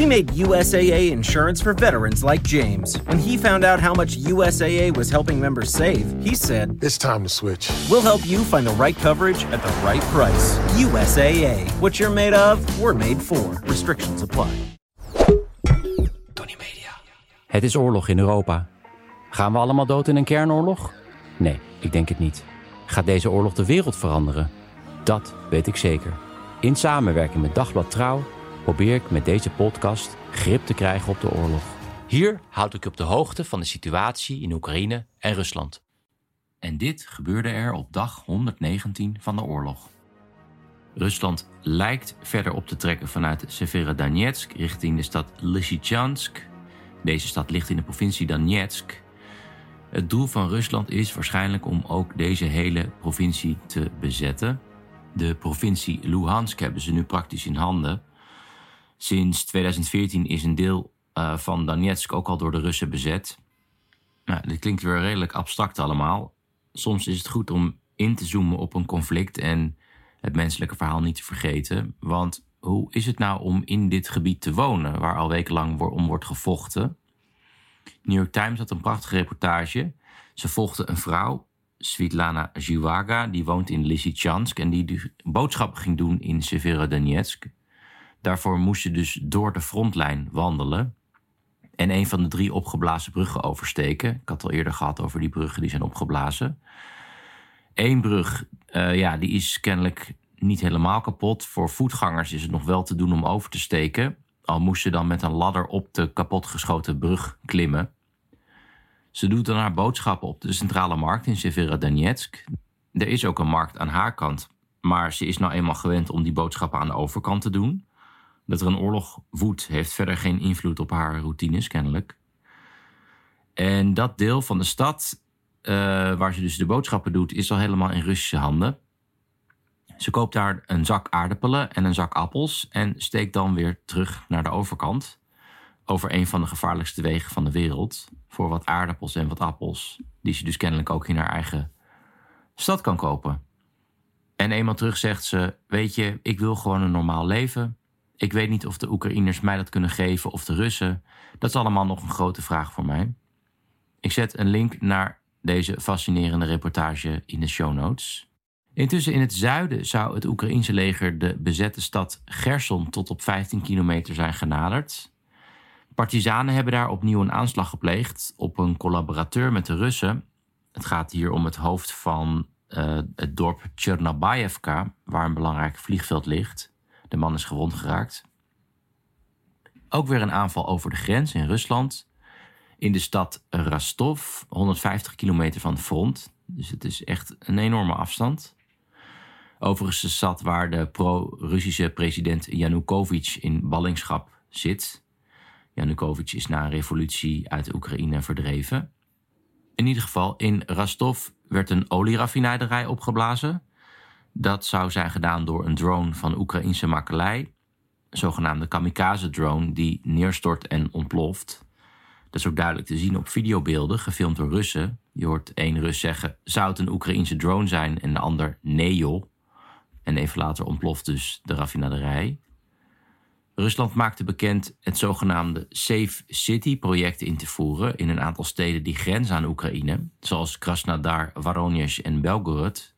We made USAA insurance for veterans like James. When he found out how much USAA was helping members save, he said, It's time to switch. We'll help you find the right coverage at the right price. USAA. What you're made of, we're made for. Restrictions apply. Tony Media. Het is oorlog in Europa. Gaan we allemaal dood in een kernoorlog? Nee, ik denk het niet. Gaat deze oorlog de wereld veranderen? Dat weet ik zeker. In samenwerking met Dagblad Trouw probeer ik met deze podcast grip te krijgen op de oorlog. Hier houd ik je op de hoogte van de situatie in Oekraïne en Rusland. En dit gebeurde er op dag 119 van de oorlog. Rusland lijkt verder op te trekken vanuit Severodonetsk richting de stad Lysychansk. Deze stad ligt in de provincie Donetsk. Het doel van Rusland is waarschijnlijk om ook deze hele provincie te bezetten. De provincie Luhansk hebben ze nu praktisch in handen. Sinds 2014 is een deel uh, van Donetsk ook al door de Russen bezet. Nou, dit klinkt weer redelijk abstract allemaal. Soms is het goed om in te zoomen op een conflict en het menselijke verhaal niet te vergeten. Want hoe is het nou om in dit gebied te wonen, waar al wekenlang om wordt gevochten? New York Times had een prachtige reportage. Ze volgde een vrouw, Svitlana Zhivaga, die woont in Lysychansk en die boodschappen ging doen in Severodonetsk. Daarvoor moest je dus door de frontlijn wandelen en een van de drie opgeblazen bruggen oversteken. Ik had al eerder gehad over die bruggen die zijn opgeblazen. Eén brug, uh, ja, die is kennelijk niet helemaal kapot. Voor voetgangers is het nog wel te doen om over te steken. Al moest je dan met een ladder op de kapotgeschoten brug klimmen. Ze doet dan haar boodschappen op de centrale markt in Severodonetsk. Er is ook een markt aan haar kant, maar ze is nou eenmaal gewend om die boodschappen aan de overkant te doen. Dat er een oorlog woedt, heeft verder geen invloed op haar routines, kennelijk. En dat deel van de stad, uh, waar ze dus de boodschappen doet, is al helemaal in Russische handen. Ze koopt daar een zak aardappelen en een zak appels en steekt dan weer terug naar de overkant. Over een van de gevaarlijkste wegen van de wereld. Voor wat aardappels en wat appels. Die ze dus kennelijk ook in haar eigen stad kan kopen. En eenmaal terug zegt ze: Weet je, ik wil gewoon een normaal leven. Ik weet niet of de Oekraïners mij dat kunnen geven of de Russen. Dat is allemaal nog een grote vraag voor mij. Ik zet een link naar deze fascinerende reportage in de show notes. Intussen in het zuiden zou het Oekraïense leger de bezette stad Gerson tot op 15 kilometer zijn genaderd. Partizanen hebben daar opnieuw een aanslag gepleegd op een collaborateur met de Russen. Het gaat hier om het hoofd van uh, het dorp Tchernabayevka, waar een belangrijk vliegveld ligt. De man is gewond geraakt. Ook weer een aanval over de grens in Rusland. In de stad Rostov, 150 kilometer van het front. Dus het is echt een enorme afstand. Overigens de stad waar de pro-Russische president Yanukovych in ballingschap zit. Yanukovych is na een revolutie uit Oekraïne verdreven. In ieder geval, in Rostov werd een olieraffinaderij opgeblazen. Dat zou zijn gedaan door een drone van Oekraïnse makelij. Een zogenaamde kamikaze-drone die neerstort en ontploft. Dat is ook duidelijk te zien op videobeelden, gefilmd door Russen. Je hoort één Rus zeggen, zou het een Oekraïnse drone zijn? En de ander, nee joh. En even later ontploft dus de raffinaderij. Rusland maakte bekend het zogenaamde Safe City-project in te voeren in een aantal steden die grenzen aan Oekraïne, zoals Krasnodar, Voronezh en Belgorod.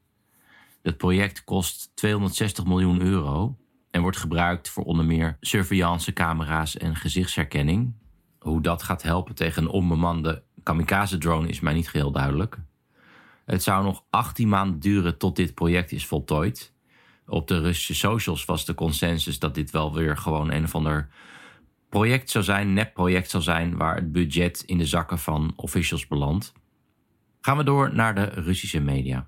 Het project kost 260 miljoen euro en wordt gebruikt voor onder meer surveillancecamera's en gezichtsherkenning. Hoe dat gaat helpen tegen een onbemande kamikaze-drone is mij niet geheel duidelijk. Het zou nog 18 maanden duren tot dit project is voltooid. Op de Russische socials was de consensus dat dit wel weer gewoon een of ander project zou zijn, nep-project zou zijn, waar het budget in de zakken van officials belandt. Gaan we door naar de Russische media.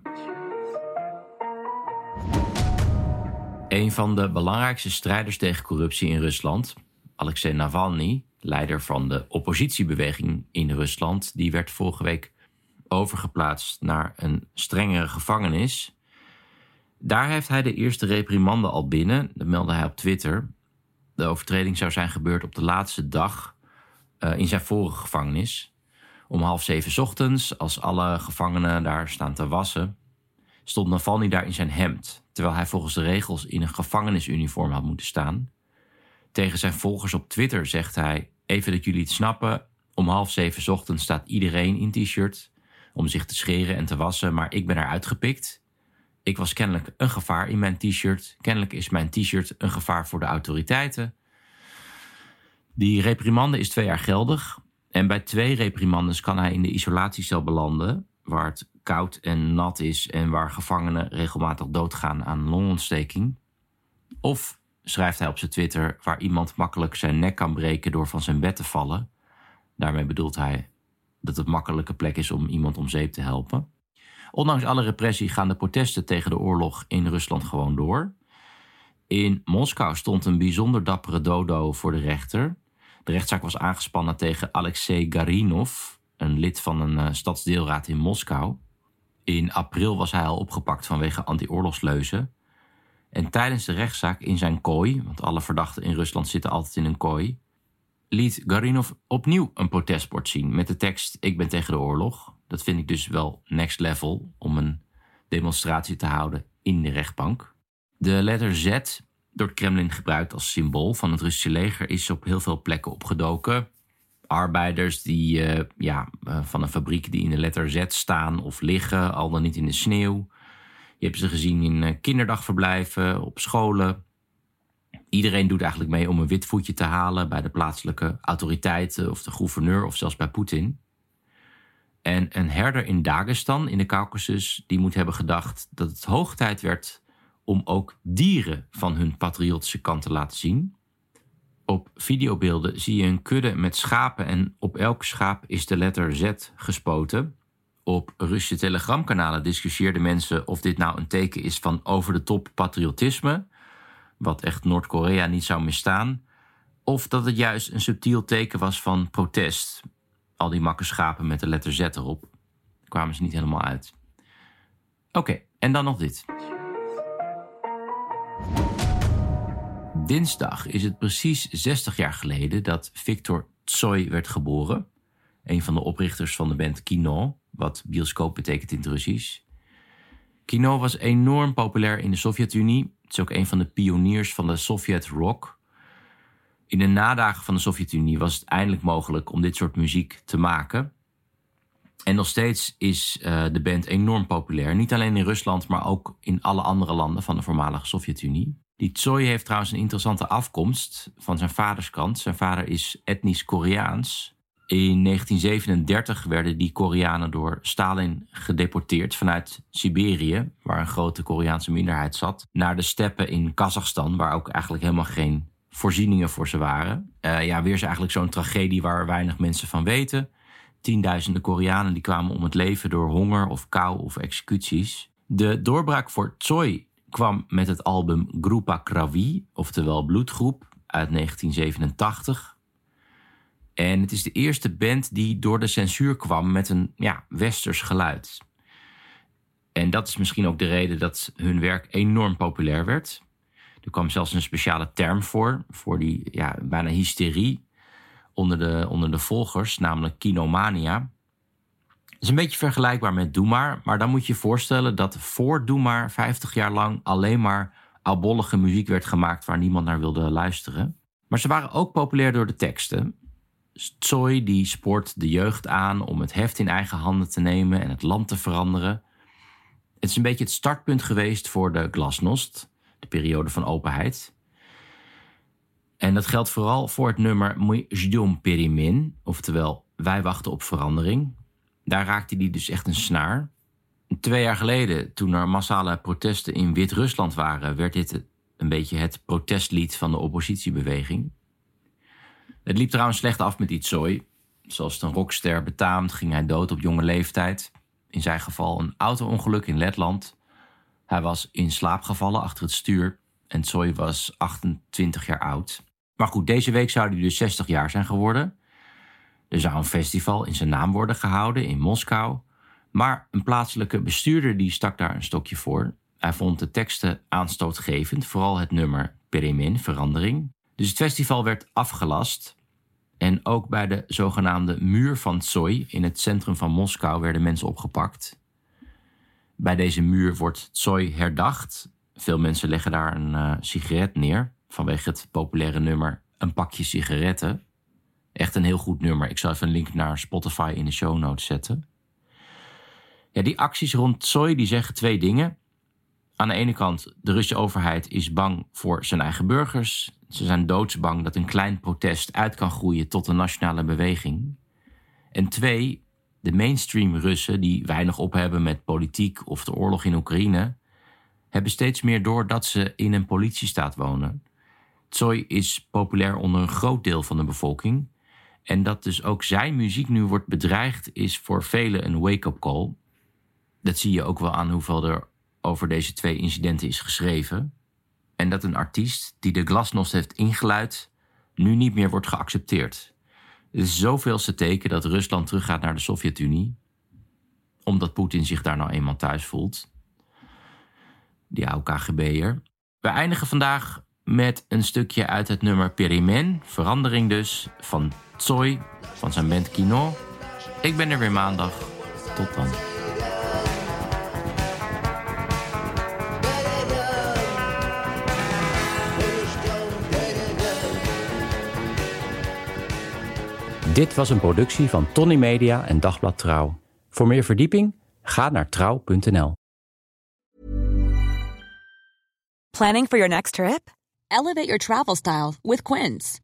Een van de belangrijkste strijders tegen corruptie in Rusland, Alexei Navalny, leider van de oppositiebeweging in Rusland, die werd vorige week overgeplaatst naar een strengere gevangenis. Daar heeft hij de eerste reprimande al binnen, dat meldde hij op Twitter. De overtreding zou zijn gebeurd op de laatste dag uh, in zijn vorige gevangenis. Om half zeven ochtends, als alle gevangenen daar staan te wassen, stond Navalny daar in zijn hemd, terwijl hij volgens de regels in een gevangenisuniform had moeten staan. Tegen zijn volgers op Twitter zegt hij: Even dat jullie het snappen, om half zeven ochtends staat iedereen in t-shirt om zich te scheren en te wassen, maar ik ben eruit gepikt. Ik was kennelijk een gevaar in mijn t-shirt. Kennelijk is mijn t-shirt een gevaar voor de autoriteiten. Die reprimande is twee jaar geldig. En bij twee reprimandes kan hij in de isolatiecel belanden, waar het koud en nat is en waar gevangenen regelmatig doodgaan aan longontsteking. Of schrijft hij op zijn Twitter waar iemand makkelijk zijn nek kan breken door van zijn bed te vallen. Daarmee bedoelt hij dat het makkelijke plek is om iemand om zeep te helpen. Ondanks alle repressie gaan de protesten tegen de oorlog in Rusland gewoon door. In Moskou stond een bijzonder dappere dodo voor de rechter. De rechtszaak was aangespannen tegen Alexei Garinov, een lid van een uh, stadsdeelraad in Moskou. In april was hij al opgepakt vanwege anti-oorlogsleuzen. En tijdens de rechtszaak in zijn kooi, want alle verdachten in Rusland zitten altijd in een kooi, liet Garinov opnieuw een protestbord zien met de tekst: Ik ben tegen de oorlog. Dat vind ik dus wel next level om een demonstratie te houden in de rechtbank. De letter Z, door het Kremlin gebruikt als symbool van het Russische leger, is op heel veel plekken opgedoken. Arbeiders die, uh, ja, uh, van een fabriek die in de letter Z staan of liggen, al dan niet in de sneeuw. Je hebt ze gezien in uh, kinderdagverblijven, op scholen. Iedereen doet eigenlijk mee om een wit voetje te halen bij de plaatselijke autoriteiten of de gouverneur of zelfs bij Poetin. En een herder in Dagestan, in de Caucasus, die moet hebben gedacht dat het hoog tijd werd om ook dieren van hun patriotische kant te laten zien. Op videobeelden zie je een kudde met schapen en op elk schaap is de letter Z gespoten. Op Russische telegramkanalen discussieerden mensen of dit nou een teken is van over de top patriotisme, wat echt Noord-Korea niet zou misstaan, of dat het juist een subtiel teken was van protest. Al die makke schapen met de letter Z erop. Kwamen ze niet helemaal uit. Oké, en dan nog dit. Dinsdag is het precies 60 jaar geleden dat Victor Tsoi werd geboren. Een van de oprichters van de band Kino, wat bioscoop betekent in het Russisch. Kino was enorm populair in de Sovjet-Unie. Het is ook een van de pioniers van de Sovjet rock. In de nadagen van de Sovjet-Unie was het eindelijk mogelijk om dit soort muziek te maken. En nog steeds is uh, de band enorm populair. Niet alleen in Rusland, maar ook in alle andere landen van de voormalige Sovjet-Unie. Die Tsoi heeft trouwens een interessante afkomst van zijn vaderskant. Zijn vader is etnisch Koreaans. In 1937 werden die Koreanen door Stalin gedeporteerd vanuit Siberië, waar een grote Koreaanse minderheid zat, naar de steppen in Kazachstan, waar ook eigenlijk helemaal geen voorzieningen voor ze waren. Uh, ja, weer is eigenlijk zo'n tragedie waar weinig mensen van weten. Tienduizenden Koreanen die kwamen om het leven door honger of kou of executies. De doorbraak voor Tsoi kwam met het album Grupa Kravi, oftewel Bloedgroep, uit 1987. En het is de eerste band die door de censuur kwam met een ja, westers geluid. En dat is misschien ook de reden dat hun werk enorm populair werd. Er kwam zelfs een speciale term voor, voor die ja, bijna hysterie onder de, onder de volgers, namelijk kinomania. Is een beetje vergelijkbaar met Doe maar, dan moet je je voorstellen dat voor Doe maar 50 jaar lang alleen maar albollige muziek werd gemaakt waar niemand naar wilde luisteren. Maar ze waren ook populair door de teksten. Tsoi die spoort de jeugd aan om het heft in eigen handen te nemen en het land te veranderen. Het is een beetje het startpunt geweest voor de glasnost, de periode van openheid. En dat geldt vooral voor het nummer Jdum Perimin, oftewel Wij wachten op verandering. Daar raakte hij dus echt een snaar. Twee jaar geleden, toen er massale protesten in Wit-Rusland waren, werd dit een beetje het protestlied van de oppositiebeweging. Het liep trouwens slecht af met Itzooi. Zoals een rockster betaamt, ging hij dood op jonge leeftijd. In zijn geval een auto-ongeluk in Letland. Hij was in slaap gevallen achter het stuur en Tsoi was 28 jaar oud. Maar goed, deze week zou hij dus 60 jaar zijn geworden. Er zou een festival in zijn naam worden gehouden in Moskou. Maar een plaatselijke bestuurder die stak daar een stokje voor. Hij vond de teksten aanstootgevend, vooral het nummer Peremin, verandering. Dus het festival werd afgelast. En ook bij de zogenaamde muur van Tsoi in het centrum van Moskou werden mensen opgepakt. Bij deze muur wordt Tsoi herdacht. Veel mensen leggen daar een uh, sigaret neer vanwege het populaire nummer Een pakje sigaretten. Echt een heel goed nummer. Ik zal even een link naar Spotify in de show notes zetten. Ja, die acties rond Tsoi die zeggen twee dingen. Aan de ene kant, de Russische overheid is bang voor zijn eigen burgers. Ze zijn doodsbang dat een klein protest uit kan groeien tot een nationale beweging. En twee, de mainstream Russen, die weinig op hebben met politiek of de oorlog in Oekraïne, hebben steeds meer door dat ze in een politiestaat wonen. Tsoi is populair onder een groot deel van de bevolking. En dat dus ook zijn muziek nu wordt bedreigd, is voor velen een wake-up call. Dat zie je ook wel aan hoeveel er over deze twee incidenten is geschreven. En dat een artiest die de glasnost heeft ingeluid, nu niet meer wordt geaccepteerd. Het is zoveelste teken dat Rusland teruggaat naar de Sovjet-Unie, omdat Poetin zich daar nou eenmaal thuis voelt. Die oude KGB'er. We eindigen vandaag met een stukje uit het nummer Perimen, verandering dus, van Tsoi, van zijn band Kino. Ik ben er weer maandag. Tot dan. Dit was een productie van Tony Media en Dagblad Trouw. Voor meer verdieping ga naar trouw.nl. Planning for your next trip? Elevate your travel style with Quince.